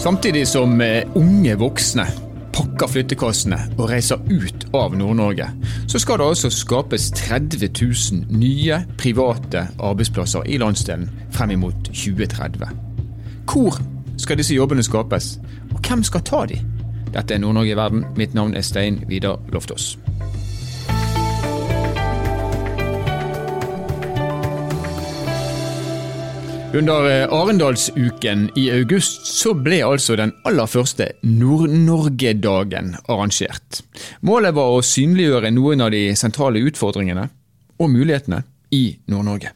Samtidig som eh, unge voksne pakker flyttekassene og reiser ut av Nord-Norge, så skal det altså skapes 30 000 nye private arbeidsplasser i landsdelen frem imot 2030. Hvor skal disse jobbene skapes, og hvem skal ta de? Dette er Nord-Norge i verden. Mitt navn er Stein Vidar Loftaas. Under eh, Arendalsuken i august så ble altså den aller første Nord-Norge-dagen arrangert. Målet var å synliggjøre noen av de sentrale utfordringene og mulighetene i Nord-Norge.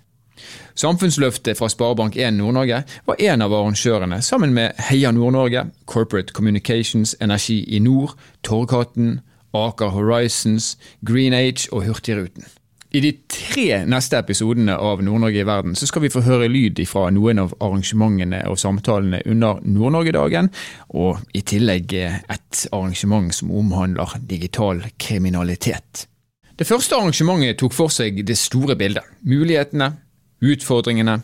Samfunnsløftet fra Sparebank1 Nord-Norge var en av arrangørene, sammen med Heia Nord-Norge, Corporate Communications, Energi i Nord, Torghatten, Aker Horizons, Green Age og Hurtigruten. I de tre neste episodene av Nord-Norge i verden så skal vi få høre lyd fra noen av arrangementene og samtalene under Nord-Norge-dagen, og i tillegg et arrangement som omhandler digital kriminalitet. Det første arrangementet tok for seg det store bildet. Mulighetene, utfordringene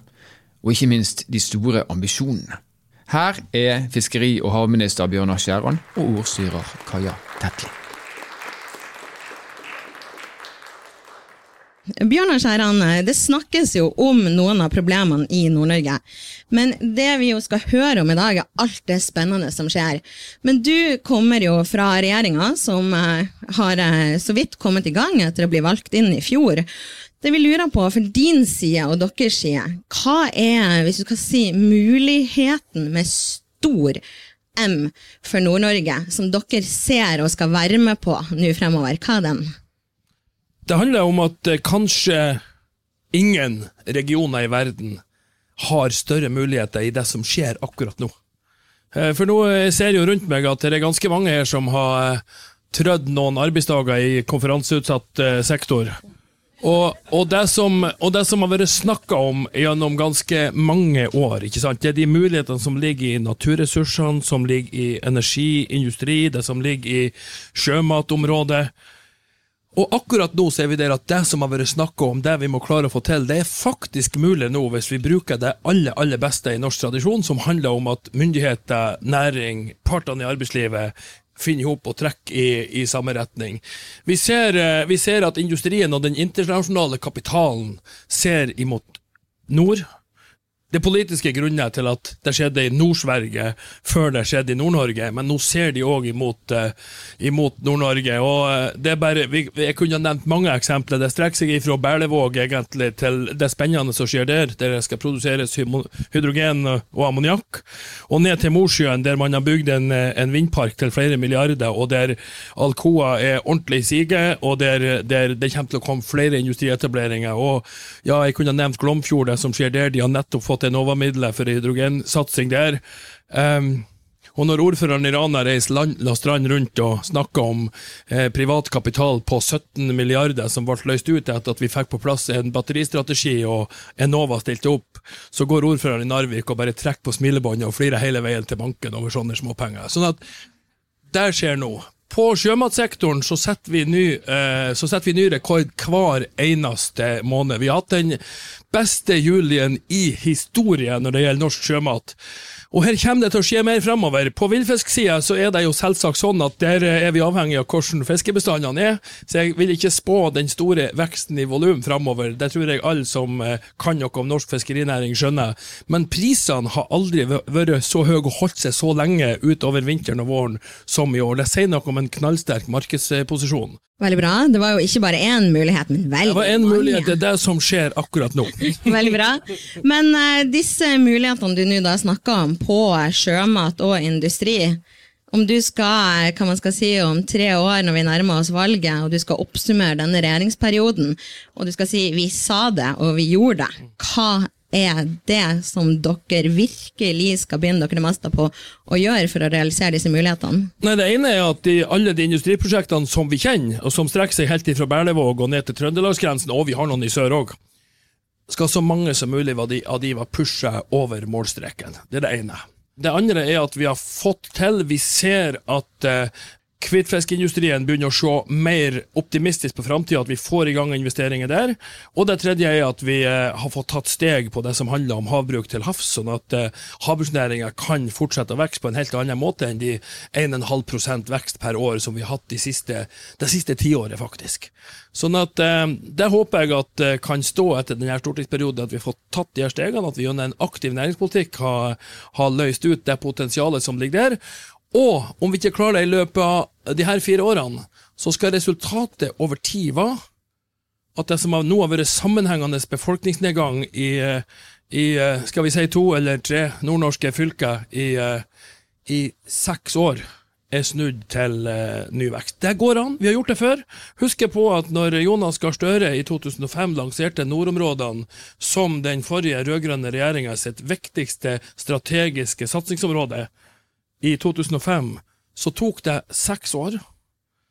og ikke minst de store ambisjonene. Her er fiskeri- og havminister Bjørnar Skjæran og ordstyrer Kaja Tetling. Bjørnar Skjæran, det snakkes jo om noen av problemene i Nord-Norge. Men det vi jo skal høre om i dag, er alt det spennende som skjer. Men du kommer jo fra regjeringa, som eh, har eh, så vidt kommet i gang etter å bli valgt inn i fjor. Det vi lurer på for din side og deres side, hva er, hvis du skal si, muligheten med stor M for Nord-Norge, som dere ser og skal være med på nå fremover? Hva er den? Det handler om at eh, kanskje ingen regioner i verden har større muligheter i det som skjer akkurat nå. Eh, for nå eh, ser jeg jo rundt meg at det er ganske mange her som har trødd noen arbeidsdager i konferanseutsatt sektor. Og, og, det som, og, det som, har vært snakka om gjennom ganske mange år, det er de mulighetene som ligger i naturressursene, som ligger i energiindustri, det som ligger i sjømatområdet. Og akkurat nå ser vi der at det som har vært snakka om, det vi må klare å få til, det er faktisk mulig nå hvis vi bruker det aller, aller beste i norsk tradisjon, som handler om at myndigheter, næring, partene i arbeidslivet finner ihop og trekker i, i, samme retning. Vi ser, eh, vi ser at industrien og den internasjonale kapitalen ser imot nord det politiske grunnet til at det skjedde i Nord-Sverige før det skjedde i Nord-Norge, men nå ser de òg imot, uh, imot Nord-Norge. og uh, det er bare, vi, Jeg kunne nevnt mange eksempler. Det strekker seg fra Berlevåg egentlig til det spennende som skjer der, der det skal produseres hydrogen og ammoniakk, og ned til Mosjøen, der man har bygd en, en, vindpark til flere milliarder, og der Alcoa er ordentlig i siget, og der, der, det kommer til å komme flere industrietableringer. og ja, Jeg kunne nevnt Glomfjord, det som skjer der. De har nettopp fått fått Enova-midler for hydrogensatsing der. Um, og når ordføreren i Rana reiser land og strand rundt og snakker om eh, privat kapital på 17 milliarder som ble løst ut etter at vi fikk på plass en batteristrategi og Enova stilte opp, så går ordføreren i Narvik og bare trekker på smilebåndet og flirer hele veien til banken over sånne småpenger. Sånn at der skjer noe. På sjømatsektoren så setter, vi ny, eh, så setter vi ny rekord hver eneste måned. Vi har hatt den beste julien i historien når det gjelder norsk sjømat. Og her kommer det til å skje mer fremover. På villfisksida så er det jo selvsagt sånn at der er vi avhengig av hvordan fiskebestandene er, så jeg vil ikke spå den store veksten i volum fremover. Det tror jeg alle som eh, kan noe om norsk fiskerinæring skjønner. Men prisene har aldri vært så høye og holdt seg så lenge utover vinteren og våren som i år. Det sier noe om en knallsterk markedsposisjon. Veldig bra. Det var jo ikke bare én mulighet, men veldig mange. Det var én mulighet, det er det som skjer akkurat nå. veldig bra. Men uh, disse mulighetene du nå snakker om på sjømat og industri, om du skal, hva man skal si, om tre år når vi nærmer oss valget, og du skal oppsummere denne regjeringsperioden, og du skal si 'vi sa det, og vi gjorde det', hva er det som dere virkelig skal begynne dere meste på å gjøre for å realisere disse mulighetene? Nei, Det ene er at de, alle de industriprosjektene som vi kjenner, og som strekker seg helt fra Berlevåg og ned til trøndelagsgrensen, og vi har noen i sør òg, skal så mange som mulig av de, av de var pusha over målstreken. Det er det ene. Det andre er at vi har fått til Vi ser at eh, Hvitfiskindustrien begynner å se mer optimistisk på framtida, at vi får i gang investeringer der. Og det tredje er at vi eh, har fått tatt steg på det som handler om havbruk til havs, sånn at eh, havbruksnæringa kan fortsette å vokse på en helt annen måte enn de 1,5% vekst per år som vi har hatt de siste, det siste tiåret, faktisk. Sånn at eh, Det håper jeg at kan stå etter denne stortingsperioden, at vi har fått tatt de her stegene, at vi gjennom en aktiv næringspolitikk har, har løst ut det potensialet som ligger der. Og om vi ikke klarer det i løpet av de her fire årene, så skal resultatet over tid være at det som nå har vært sammenhengende befolkningsnedgang i, i, skal vi si to eller tre nordnorske fylker i, i seks år, er snudd til uh, ny vekst. Det går an, vi har gjort det før. Husk på at når Jonas Gahr Støre i 2005 lanserte nordområdene som den forrige rød-grønne sitt viktigste strategiske satsingsområde, i 2005, så tok det seks år.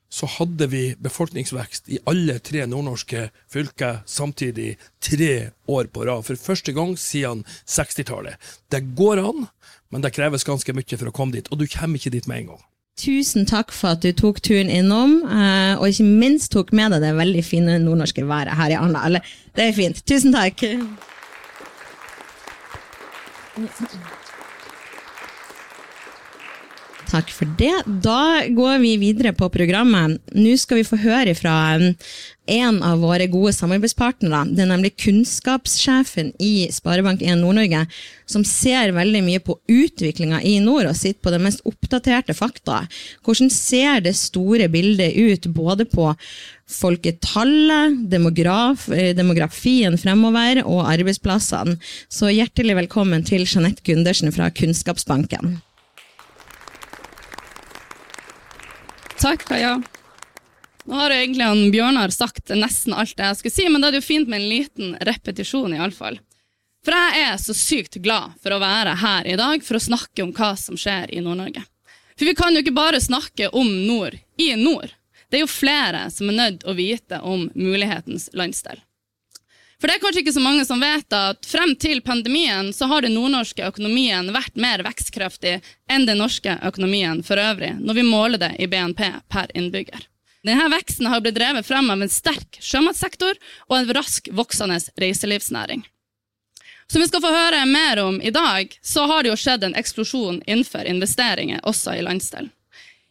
Så hadde vi befolkningsvekst i alle tre nordnorske fylker samtidig tre år på rad. For første gang siden 60-tallet. Det går an, men det kreves ganske mye for å komme dit, og du kommer ikke dit med en gang. Tusen takk for at du tok turen innom, eh, og ikke minst tok med deg det veldig fine nordnorske været her i Arendal. Det er fint. Tusen takk. Takk for det. Da går vi videre på programmet. Nå skal vi få høre fra um, en av våre gode samarbeidspartnere. Det er nemlig kunnskapssjefen i Sparebank1 Nord-Norge, som ser veldig mye på utviklinga i nord og sitter på det mest oppdaterte fakta. Hvordan ser det store bildet ut både på folketallet, demograf, eh, demografien fremover og arbeidsplassene? Så hjertelig velkommen til Jeanette Gundersen fra Kunnskapsbanken. Takk, Kaja. Nå har jo egentlig han Bjørnar sagt nesten alt det jeg skulle si, men da er det jo fint med en liten repetisjon, iallfall. For jeg er så sykt glad for å være her i dag for å snakke om hva som skjer i Nord-Norge. For vi kan jo ikke bare snakke om nord i nord. Det er jo flere som er nødt å vite om mulighetens landsdel. For det er kanskje ikke så mange som vet at frem til pandemien så har den nordnorske økonomien vært mer vekstkraftig enn den norske økonomien for øvrig, når vi måler det i BNP per innbygger. Denne veksten har blitt drevet frem av en sterk sjømatsektor og en rask voksende reiselivsnæring. Som vi skal få høre mer om i dag, så har det jo skjedd en eksplosjon innenfor investeringer også i landsdelen.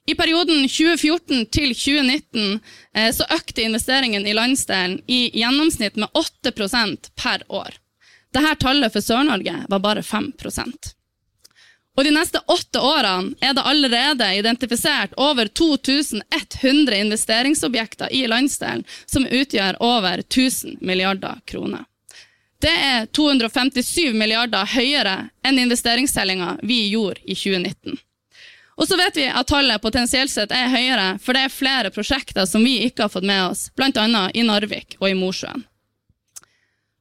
I perioden 2014 til 2019 eh, så økte investeringen i landsdelen i gjennomsnitt med 8% per år. Dette tallet for Sør-Norge var bare 5% og De neste åtte årene er det allerede identifisert over 2100 investeringsobjekter i landsdelen, som utgjør over 1000 milliarder kroner. Det er 257 milliarder høyere enn investeringstellinga vi gjorde i 2019. Og så vet vi at tallet potensielt sett er høyere, for det er flere prosjekter som vi ikke har fått med oss, bl.a. i Narvik og i Mosjøen.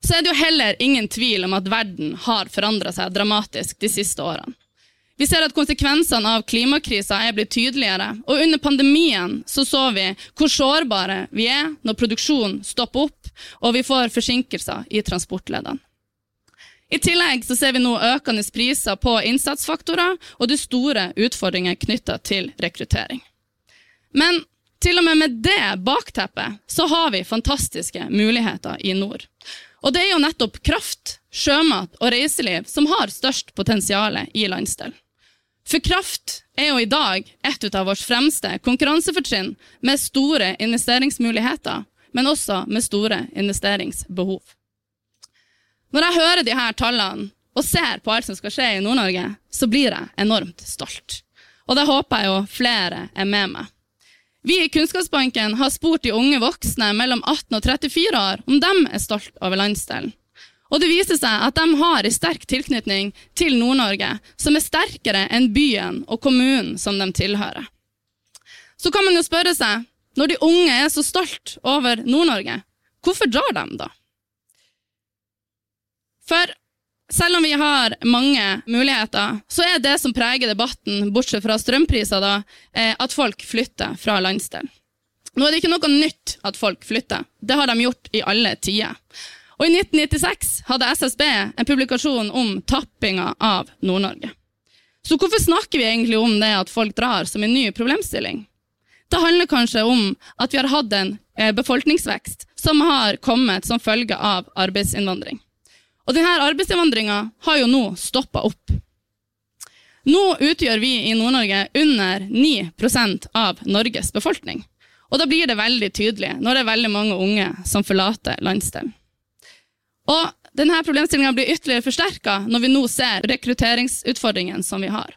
Så er det jo heller ingen tvil om at verden har forandra seg dramatisk de siste årene. Vi ser at konsekvensene av klimakrisa er blitt tydeligere, og under pandemien så, så vi hvor sårbare vi er når produksjonen stopper opp og vi får forsinkelser i transportleddene. I tillegg så ser vi nå økende priser på innsatsfaktorer og det store utfordringer knytta til rekruttering. Men til og med med det bakteppet så har vi fantastiske muligheter i nord. Og det er jo nettopp kraft, sjømat og reiseliv som har størst potensial i landsdelen. For kraft er jo i dag et av vårt fremste konkurransefortrinn, med store investeringsmuligheter, men også med store investeringsbehov. Når jeg hører de her tallene og ser på alt som skal skje i Nord-Norge, så blir jeg enormt stolt. Og det håper jeg jo flere er med meg. Vi i Kunnskapsbanken har spurt de unge voksne mellom 18 og 34 år om de er stolt over landsdelen. Og det viser seg at de har en sterk tilknytning til Nord-Norge, som er sterkere enn byen og kommunen som de tilhører. Så kan man jo spørre seg, når de unge er så stolt over Nord-Norge, hvorfor drar de da? For selv om vi har mange muligheter, så er det som preger debatten, bortsett fra strømpriser, da, eh, at folk flytter fra landsdelen. Nå er det ikke noe nytt at folk flytter. Det har de gjort i alle tider. Og I 1996 hadde SSB en publikasjon om tappinga av Nord-Norge. Så hvorfor snakker vi egentlig om det at folk drar som en ny problemstilling? Det handler kanskje om at vi har hatt en eh, befolkningsvekst som har kommet som følge av arbeidsinnvandring. Og denne arbeidsinnvandringa har jo nå stoppa opp. Nå utgjør vi i Nord-Norge under 9% av Norges befolkning. Og da blir det veldig tydelig når det er veldig mange unge som forlater landsdelen. Og denne problemstillinga blir ytterligere forsterka når vi nå ser rekrutteringsutfordringene som vi har.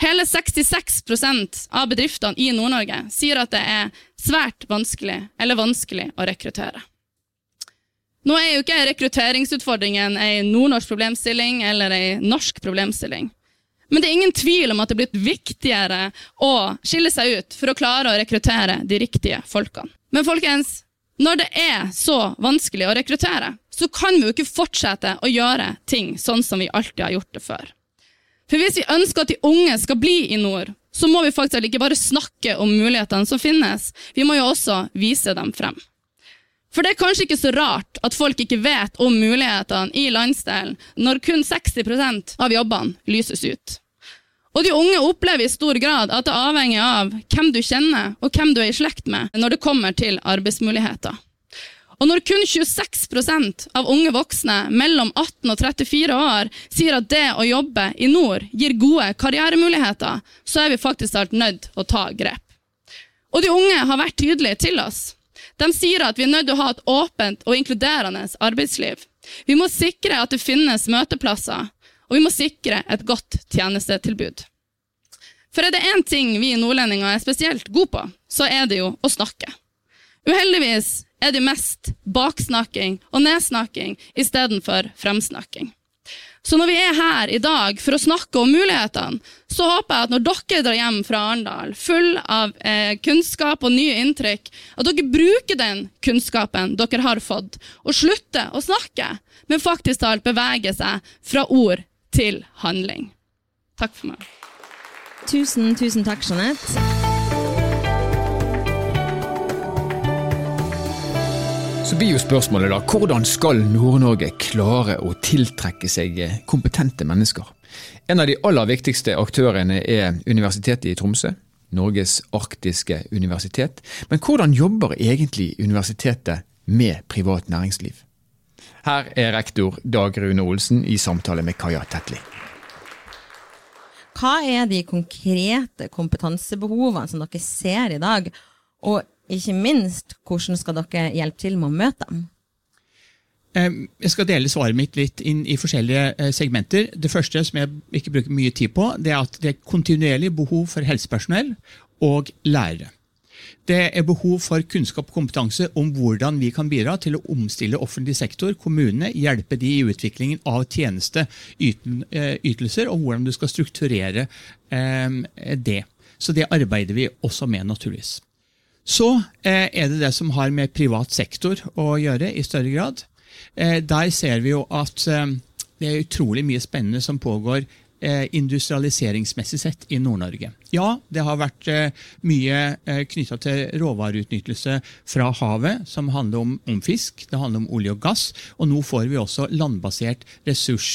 Hele 66% av bedriftene i Nord-Norge sier at det er svært vanskelig eller vanskelig å rekruttere. Nå er jo ikke rekrutteringsutfordringen ei nordnorsk problemstilling eller ei norsk problemstilling. Men det er ingen tvil om at det er blitt viktigere å skille seg ut for å klare å rekruttere de riktige folkene. Men folkens, når det er så vanskelig å rekruttere, så kan vi jo ikke fortsette å gjøre ting sånn som vi alltid har gjort det før. For hvis vi ønsker at de unge skal bli i nord, så må vi faktisk ikke bare snakke om mulighetene som finnes, vi må jo også vise dem frem. For det er kanskje ikke så rart at folk ikke vet om mulighetene i landsdelen når kun 60% av jobbene lyses ut. Og de unge opplever i stor grad at det er avhengig av hvem du kjenner og hvem du er i slekt med når det kommer til arbeidsmuligheter. Og når kun 26% av unge voksne mellom 18 og 34 år sier at det å jobbe i nord gir gode karrieremuligheter, så er vi faktisk alt nødt å ta grep. Og de unge har vært tydelige til oss. De sier at vi er nødt til å ha et åpent og inkluderende arbeidsliv. Vi må sikre at det finnes møteplasser, og vi må sikre et godt tjenestetilbud. For er det én ting vi nordlendinger er spesielt gode på, så er det jo å snakke. Uheldigvis er det mest baksnakking og nedsnakking istedenfor fremsnakking. Så når vi er her i dag for å snakke om mulighetene, så håper jeg at når dere drar hjem fra Arendal full av eh, kunnskap og nye inntrykk, at dere bruker den kunnskapen dere har fått, og slutter å snakke, men faktisk talt beveger seg fra ord til handling. Takk for meg. Tusen, tusen takk, Jeanette. Så blir jo spørsmålet da, hvordan skal Nord-Norge klare å tiltrekke seg kompetente mennesker? En av de aller viktigste aktørene er Universitetet i Tromsø, Norges arktiske universitet. Men hvordan jobber egentlig universitetet med privat næringsliv? Her er rektor Dag Rune Olsen i samtale med Kaja Tetli. Hva er de konkrete kompetansebehovene som dere ser i dag? Og ikke minst, hvordan skal dere hjelpe til med å møte dem? Jeg skal dele svaret mitt litt inn i forskjellige eh, segmenter. Det første som jeg ikke bruker mye tid på, det er at det er kontinuerlig behov for helsepersonell og lærere. Det er behov for kunnskap og kompetanse om hvordan vi kan bidra til å omstille offentlig sektor, kommunene, hjelpe de i utviklingen av tjenesteytelser, og hvordan du skal strukturere eh, det. Så det arbeider vi også med, naturligvis. Så eh, er det det som har med privat sektor å gjøre i større grad. Eh, der ser vi jo at eh, det er utrolig mye spennende som pågår industrialiseringsmessig sett i Nord-Norge. Ja, det har vært eh, mye eh, knytta til råvareutnyttelse fra havet, som handler om, om, fisk, det handler om olje og gass, og nå får vi også landbasert, ressurs,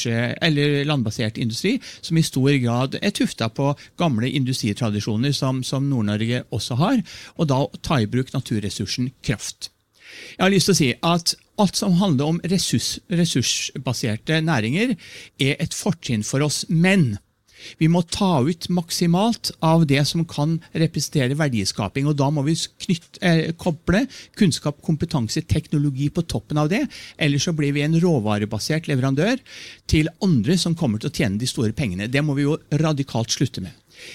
landbasert industri, som i stor grad er tufta på gamle industritradisjoner som, som Nord-Norge også har, og da ta i bruk naturressursen kraft. Jeg har lyst til å si at alt som handler om ressurs, ressursbaserte næringer, er et fortrinn for oss. Men vi må ta ut maksimalt av det som kan representere verdiskaping. og Da må vi knytte, eh, koble kunnskap, kompetanse, teknologi på toppen av det. Ellers så blir vi en råvarebasert leverandør til andre som kommer til å tjene de store pengene. Det må vi jo radikalt slutte med.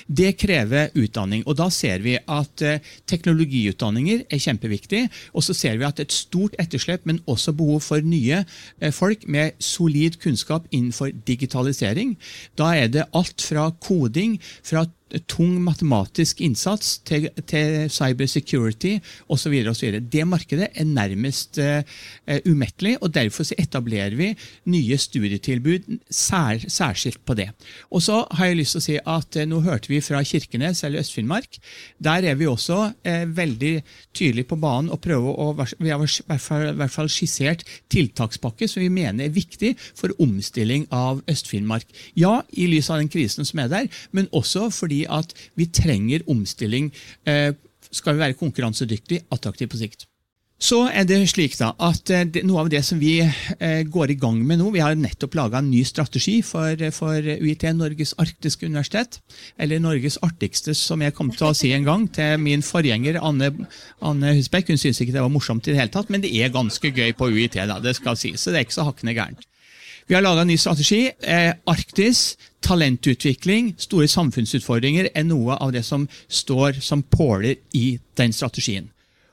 Det krever utdanning. og Da ser vi at eh, teknologiutdanninger er kjempeviktig. Og så ser vi at et stort etterslep, men også behov for nye eh, folk med solid kunnskap innenfor digitalisering. Da er det alt fra koding, fra tung matematisk innsats til, til cybersecurity osv. Det markedet er nærmest uh, umettelig, og derfor etablerer vi nye studietilbud sær, særskilt på det. Og så har jeg lyst til å si at uh, Nå hørte vi fra Kirkenes eller Øst-Finnmark. Der er vi også uh, veldig tydelige på banen og prøver å, vi har i hvert fall, hvert fall skissert tiltakspakke som vi mener er viktig for omstilling av Øst-Finnmark. Ja, i lys av den krisen som er der, men også fordi at vi trenger omstilling eh, skal vi være konkurransedyktige, attraktive på sikt. Så er det slik da, at eh, Noe av det som vi eh, går i gang med nå Vi har nettopp laga en ny strategi for, for, UiT, Norges arktiske universitet. Eller Norges artigste, som jeg kom til å si en gang til min forgjenger Anne, Anne Husbekk. Hun syntes ikke det var morsomt, i det hele tatt, men det er ganske gøy på UiT. da, det skal sies, så det er ikke så hakkende gærent. Vi har laga en ny strategi. Eh, Arktis, talentutvikling, store samfunnsutfordringer er noe av det som står som påler i den strategien.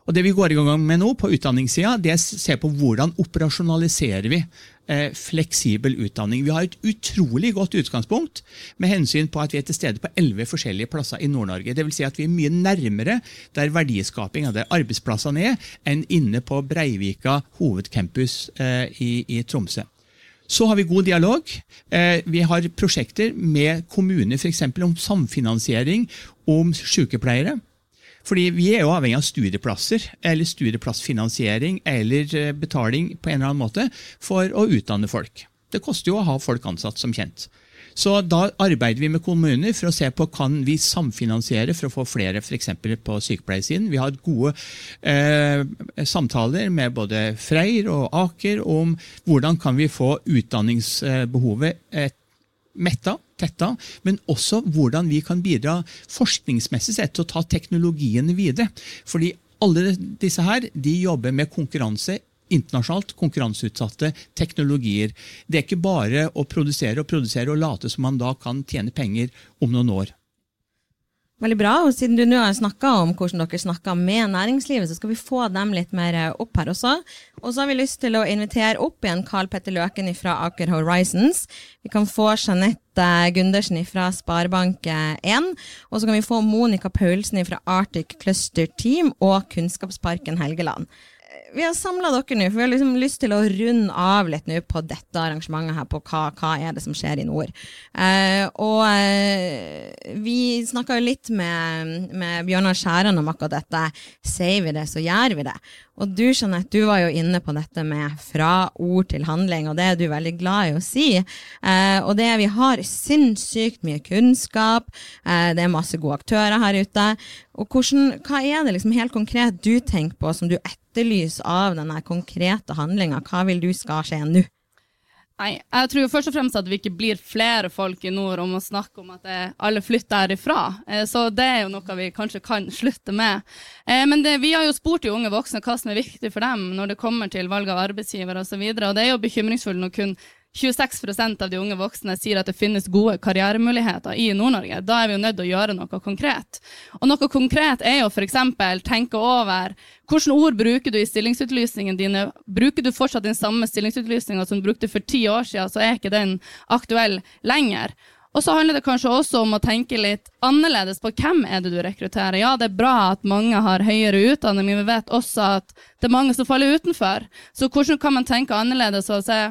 Og Det vi går i gang med nå på utdanningssida, det er å se på hvordan operasjonaliserer vi eh, fleksibel utdanning. Vi har et utrolig godt utgangspunkt med hensyn på at vi er til stede på elleve forskjellige plasser i Nord-Norge. Vil Si at vi er mye nærmere der verdiskaping der arbeidsplassene er, enn inne på Breivika hovedcampus eh, i, i Tromsø. Så har vi god dialog. Eh, vi har prosjekter med kommuner f.eks. om samfinansiering om sykepleiere. Fordi Vi er jo avhengig av studieplasser eller studieplassfinansiering eller eh, betaling på en eller annen måte for å utdanne folk. Det koster jo å ha folk ansatt, som kjent. Så Da arbeider vi med kommuner for å se på kan vi samfinansiere for å få flere for på sykepleiersiden. Vi har gode eh, samtaler med både Freyr og Aker om hvordan kan vi få utdanningsbehovet eh, metta, tetta, men også hvordan vi kan bidra forskningsmessig sett til å ta teknologiene videre. Fordi alle disse her de jobber med konkurranse internasjonalt konkurranseutsatte teknologier. Det er ikke bare å produsere og produsere og late som man da kan tjene penger om noen år. Veldig bra. og Siden du nå har snakka om hvordan dere snakker med næringslivet, så skal vi få dem litt mer opp her også. Og så har vi lyst til å invitere opp igjen Carl Petter Løken fra Aker Horizons. Vi kan få Jeanette Gundersen fra Sparebank1. Og så kan vi få Monica Paulsen fra Arctic Cluster Team og Kunnskapsparken Helgeland vi har samla dere nå, for vi har liksom lyst til å runde av litt nå på dette arrangementet her, på hva, hva er det som skjer i nord. Eh, og eh, vi snakka jo litt med, med Bjørnar Skjæran om akkurat dette. Sier vi det, så gjør vi det. Og du Jeanette, du var jo inne på dette med fra ord til handling, og det er du veldig glad i å si. Eh, og det vi har sinnssykt mye kunnskap, eh, det er masse gode aktører her ute. Og hvordan, hva er det liksom helt konkret du tenker på som du etterlyser av denne konkrete handlinga? Hva vil du skal skje nå? Nei, jeg tror først og fremst at vi ikke blir flere folk i nord om å snakke om at alle flytter herifra. Eh, så det er jo noe vi kanskje kan slutte med. Eh, men det, vi har jo spurt de unge voksne hva som er viktig for dem når det kommer til valg av arbeidsgiver osv., og, så og det er jo bekymringsfullt når kun 26% av de unge voksne sier at det finnes gode karrieremuligheter i Nord-Norge. Da er vi jo nødt til å gjøre noe konkret. Og noe konkret er jo f.eks. tenke over hvilke ord bruker du i stillingsutlysningene dine. Bruker du fortsatt den samme stillingsutlysninga som du brukte for ti år siden, så er ikke den aktuell lenger. Og så handler det kanskje også om å tenke litt annerledes på hvem er det du rekrutterer. Ja, det er bra at mange har høyere utdanning, men vi vet også at det er mange som faller utenfor. Så hvordan kan man tenke annerledes og se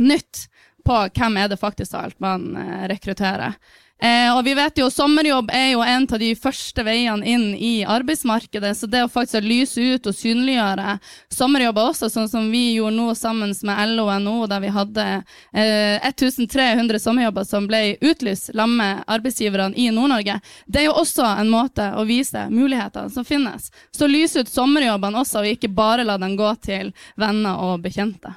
nytt på hvem er det faktisk alt man eh, rekrutterer. Eh, og vi vet jo Sommerjobb er jo en av de første veiene inn i arbeidsmarkedet. Så det å faktisk lyse ut og synliggjøre sommerjobber også, sånn som vi gjorde nå sammen med LO og NHO, der vi hadde eh, 1300 sommerjobber som ble utlyst sammen med arbeidsgiverne i Nord-Norge, det er jo også en måte å vise mulighetene som finnes. Så lys ut sommerjobbene også, og ikke bare la dem gå til venner og bekjente.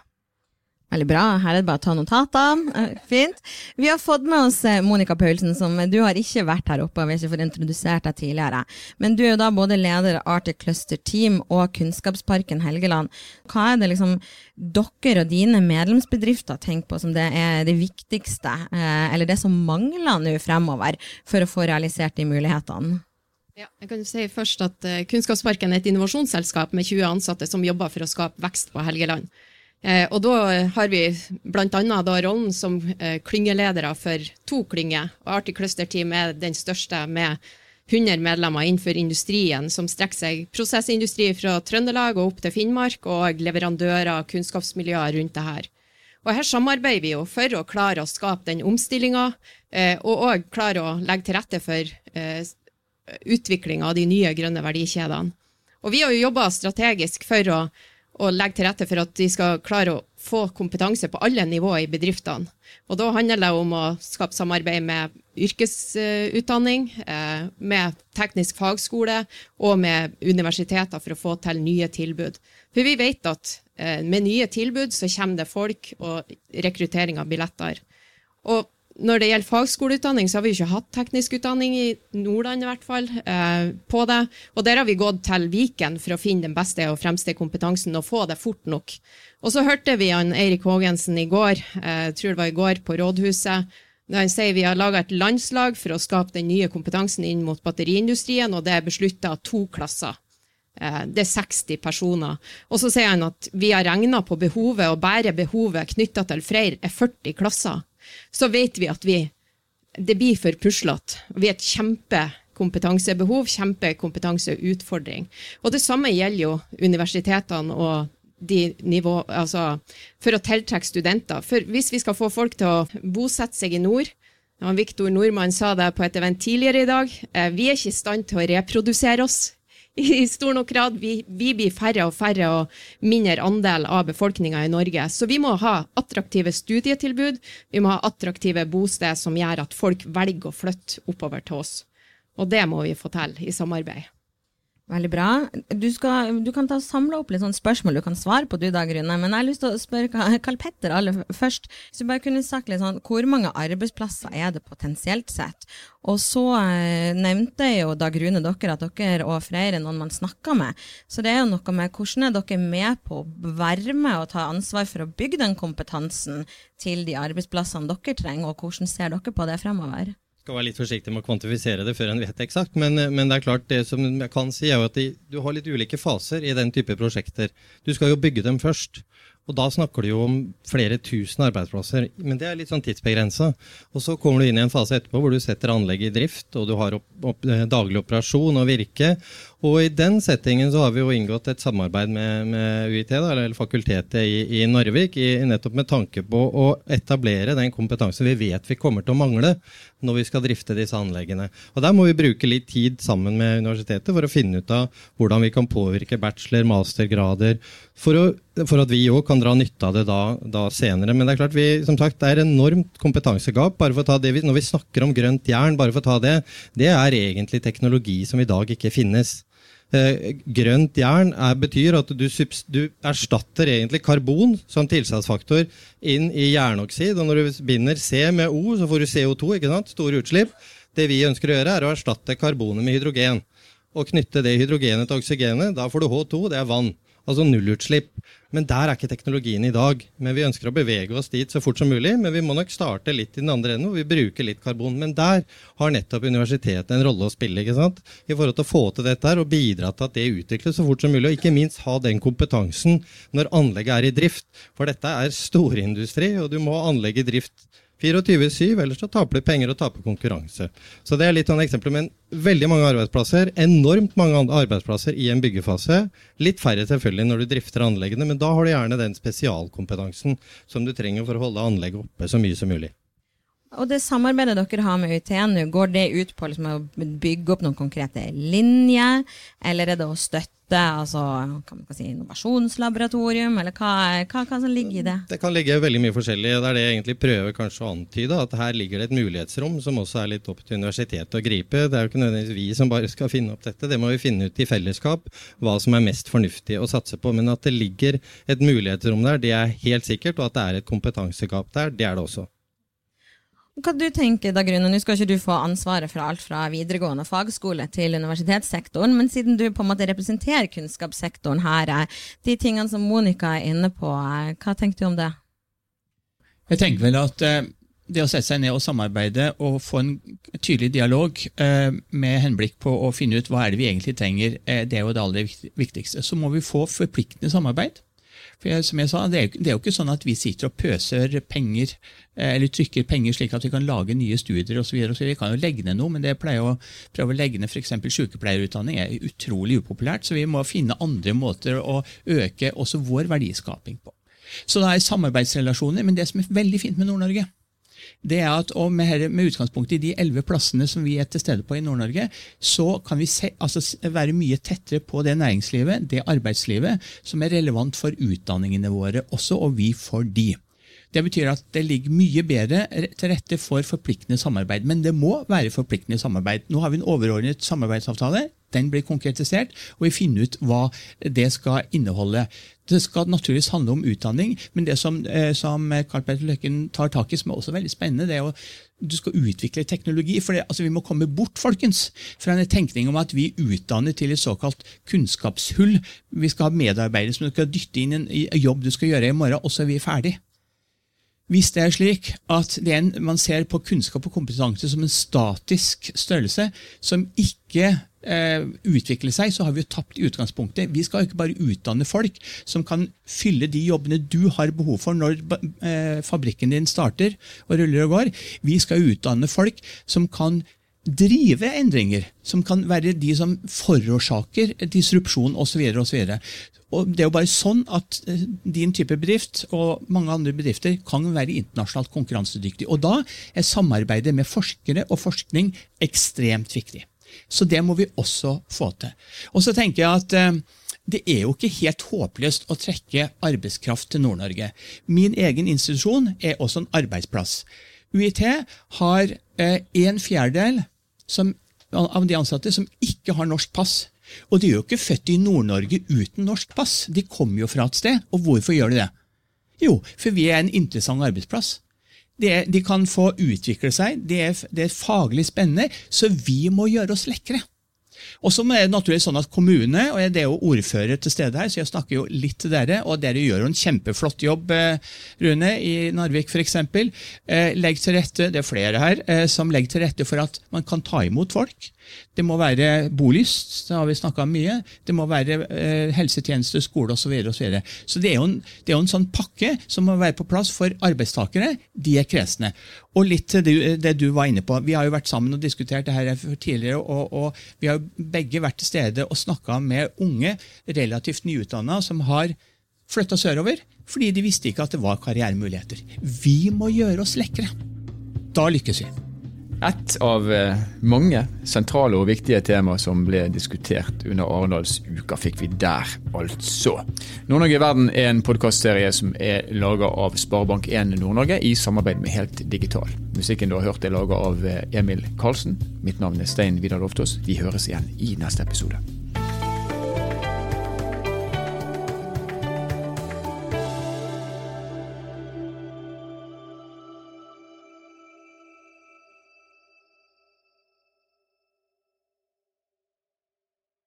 Veldig bra. Her er det bare å ta notater. Eh, fint. Vi har fått med oss eh, Monica Paulsen, som du har ikke vært her oppe. og vi har ikke fått introdusert deg tidligere. Men du er jo da både leder av Arctic Cluster Team og Kunnskapsparken Helgeland. Hva er det liksom dere og dine medlemsbedrifter tenker på som det er det viktigste, eh, eller det som mangler nå fremover, for å få realisert de mulighetene? Ja, jeg kan si først at Kunnskapsparken er et innovasjonsselskap med 20 ansatte som jobber for å skape vekst på Helgeland. Eh, og da har vi bl.a. rollen som eh, klyngeledere for to klynger. og Arctic Cluster Team er den største med 100 medlemmer innenfor industrien, som strekker seg prosessindustri fra Trøndelag og opp til Finnmark, og leverandører og kunnskapsmiljøer rundt det her. Og Her samarbeider vi jo for å klare å skape den omstillinga, eh, og òg klare å legge til rette for eh, utvikling av de nye grønne verdikjedene. Og Vi har jo jobba strategisk for å og legge til rette for at de skal klare å få kompetanse på alle nivåer i bedriftene. Og Da handler det om å skape samarbeid med yrkesutdanning, eh, med teknisk fagskole og med universiteter for å få til nye tilbud. For vi vet at eh, med nye tilbud så kommer det folk, og rekrutteringa blir lettere. Og når det gjelder fagskoleutdanning, så har vi ikke hatt teknisk utdanning i Nordland i hvert fall, eh, på det. Og der har vi gått til Viken for å finne den beste og fremste kompetansen og få det fort nok. Og så hørte vi han Eirik Haagensen i går, eh, tror det var i går, på rådhuset. Han sier vi har laga et landslag for å skape den nye kompetansen inn mot batteriindustrien, og det er beslutta to klasser. Eh, det er 60 personer. Og så sier han at vi har regna på behovet, og bare behovet knytta til Freyr er 40 klasser så vet vi at vi, det blir for puslete. Vi har et kjempekompetansebehov, kjempekompetanseutfordring. Og det samme gjelder jo universitetene og de nivå, altså, for å tiltrekke studenter. For hvis vi skal få folk til å bosette seg i nord, ja, Viktor Nordmann sa det på et event tidligere i dag, eh, vi er ikke i stand til å reprodusere oss i stor nok grad. Vi, vi, blir færre og færre og mindre andel av befolkninga i Norge. Så vi må ha attraktive studietilbud, vi må ha attraktive bosted som gjør at folk velger å flytte oppover til oss. Og det må vi få til i samarbeid. Veldig bra. Du, skal, du kan ta samle opp litt sånn spørsmål du kan svare på, du da, Grunne. Men jeg har lyst til å spørre Karl Petter aller først. Hvis du bare kunne sagt litt sånn, Hvor mange arbeidsplasser er det potensielt sett? Og så eh, nevnte jo da Grune dere at dere og Freyr er noen man snakker med. Så det er jo noe med hvordan er dere med på å være med og ta ansvar for å bygge den kompetansen til de arbeidsplassene dere trenger, og hvordan ser dere på det fremover? Skal være litt forsiktig med å kvantifisere det før en vet eksakt. Men, men, det er klart, det som jeg kan si er jo at de, du har litt ulike faser i den type prosjekter. Du skal jo bygge dem først. Og da snakker du jo om flere tusen arbeidsplasser. Men det er litt sånn tidsbegrensa. Og så kommer du inn i en fase etterpå hvor du setter anlegget i drift, og du har opp, opp, eh, daglig operasjon og virke. Og i den settingen så har vi jo inngått et samarbeid med, med UiT, da, eller fakultetet i, i Narvik, i, nettopp med tanke på å etablere den kompetansen vi vet vi kommer til å mangle når vi skal drifte disse anleggene. Og Der må vi bruke litt tid sammen med universitetet for å finne ut av hvordan vi kan påvirke bachelor-, mastergrader, for, å, for at vi òg kan dra nytte av det da, da, senere. Men det er klart vi, som sagt, det er enormt kompetansegap. bare for å ta det, Når vi snakker om grønt jern, bare for å ta det, det er egentlig teknologi som i dag ikke finnes. Eh, grønt jern er, betyr at du, du, erstatter egentlig karbon som tilsatsfaktor inn i jernoksid. Og når du binder C med O, så får du CO2, ikke sant? store utslipp. Det vi ønsker å gjøre, er å erstatte karbonet med hydrogen. Og knytte det hydrogenet til oksygenet. Da får du H2, det er vann altså nullutslipp. Men der er ikke teknologien i dag. Men Vi ønsker å bevege oss dit så fort som mulig. Men vi må nok starte litt i den andre enden, hvor vi bruker litt karbon. Men der har nettopp universitetet en rolle å spille ikke sant? i forhold til å få til dette her, og bidra til at det utvikles så fort som mulig. Og ikke minst ha den kompetansen når anlegget er i drift. For dette er storindustri, og du må ha anlegget i drift 24-7, ellers så taper du penger og taper konkurranse. Så det er litt sånn eksempler, men veldig mange arbeidsplasser. Enormt mange arbeidsplasser i en byggefase. Litt færre selvfølgelig når du drifter anleggene, men da har du gjerne den spesialkompetansen som du trenger for å holde anlegget oppe så mye som mulig. Og det samarbeidet dere har med UiT nå, går det ut på liksom å bygge opp noen konkrete linjer, eller er det å støtte altså, si, innovasjonslaboratorium, eller hva, hva, hva, som ligger i det? Det kan ligge veldig mye forskjellig. Det er det jeg egentlig prøver kanskje å antyde, at her ligger det et mulighetsrom som også er litt opp til universitetet å gripe. Det er jo ikke nødvendigvis vi som bare skal finne opp dette, det må vi finne ut i fellesskap hva som er mest fornuftig å satse på. Men at det ligger et mulighetsrom der, det er helt sikkert, og at det er et kompetansegap der, det er det også. Hva du tenker da, Grunne? Nå skal ikke du få ansvaret for alt fra videregående fagskole til universitetssektoren, men siden du på en måte representerer kunnskapssektoren her, eh, de tingene som Monica er inne på, eh, hva tenker du om det? Jeg tenker vel at eh, det å sette seg ned og samarbeide og få en tydelig dialog med henblikk på å finne ut hva er det vi egentlig trenger, det er jo det aller viktigste. Så må vi få forpliktende samarbeid. For jeg, som jeg sa, det er, jo, det er, jo, ikke sånn at vi sitter og pøser penger eh, eller trykker penger slik at vi kan lage nye studier osv. Vi kan jo legge ned noe, men det pleier å prøve å legge ned f.eks. sykepleierutdanning er utrolig upopulært. Så vi må finne andre måter å øke også vår verdiskaping på. Så det er samarbeidsrelasjoner. Men det som er veldig fint med Nord-Norge, det er at med, med utgangspunkt i de elleve plassene som vi er til stede på i Nord-Norge, så kan vi se, altså, være mye tettere på det næringslivet, det arbeidslivet, som er relevant for utdanningene våre også, og vi for de. Det betyr at det ligger mye bedre til rette for forpliktende samarbeid. Men det må være forpliktende samarbeid. Nå har vi en overordnet samarbeidsavtale. Den blir konkretisert, og vi finner ut hva det skal inneholde. Det skal naturligvis handle om utdanning, men det som, eh, som Karl Petter Løkken tar tak i, som er også veldig spennende, det er å du skal utvikle teknologi. for det, altså Vi må komme bort folkens, fra en tenkning om at vi utdanner til et såkalt kunnskapshull. Vi skal ha medarbeidere som skal dytte inn en jobb du skal gjøre i morgen, og så er vi ferdig. Hvis det er slik at en, man ser på kunnskap og kompetanse som en statisk størrelse som ikke eh, utvikler seg, så har vi jo tapt i utgangspunktet. Vi skal ikke bare utdanne folk som kan fylle de jobbene du har behov for når eh, fabrikken din starter og ruller og går. Vi skal utdanne folk som kan drive endringer, som kan være de som forårsaker disrupsjon osv. Og Det er jo bare sånn at eh, din type bedrift og mange andre bedrifter kan være internasjonalt konkurransedyktig. Og Da er samarbeidet med forskere og forskning ekstremt viktig. Så det må vi også få til. Og så tenker jeg at eh, det er jo ikke helt håpløst å trekke arbeidskraft til Nord-Norge. Min egen institusjon er også en arbeidsplass. UiT har eh, en fjerdedel som, av de ansatte som ikke har norsk pass. Og de er jo ikke født i Nord-Norge uten norsk pass. De kommer jo fra et sted. Og hvorfor gjør de det? Jo, for vi er en interessant arbeidsplass. Er, de kan få utvikle seg, det er, det er faglig spennende, så vi må gjøre oss lekre. Og så er det naturligvis sånn at kommune, og det er jo ordfører til stede her, så jeg snakker jo litt til dere, og dere gjør jo en kjempeflott jobb, eh, Rune, i Narvik f.eks. Eh, legg til rette, det er flere her, eh, som legger til rette for at man kan ta imot folk. Det må være bolyst, det har vi snakka om mye. Det må være eh, helsetjeneste, skole osv. Så, så, videre. så det er, det er, jo en, sånn pakke som må være på plass for arbeidstakere. De er kresne. Og litt til det, det, du var inne på. Vi har jo vært sammen og diskutert det her tidligere, og, og vi har begge vært til stede og snakka med unge, relativt nyutdanna, som har flytta sørover fordi de visste ikke at det var karrieremuligheter. Vi må gjøre oss lekre. Da lykkes vi. Et av eh, mange sentrale og viktige tema som ble diskutert under Arendalsuka, fikk vi der, altså. Nord-Norge i verden er en podkastserie som er laga av Sparebank1 Nord-Norge i samarbeid med Helt Digital. Musikken du har hørt er laga av eh, Emil Karlsen. Mitt navn er Stein Vidar Loftaas. Vi høres igjen i neste episode.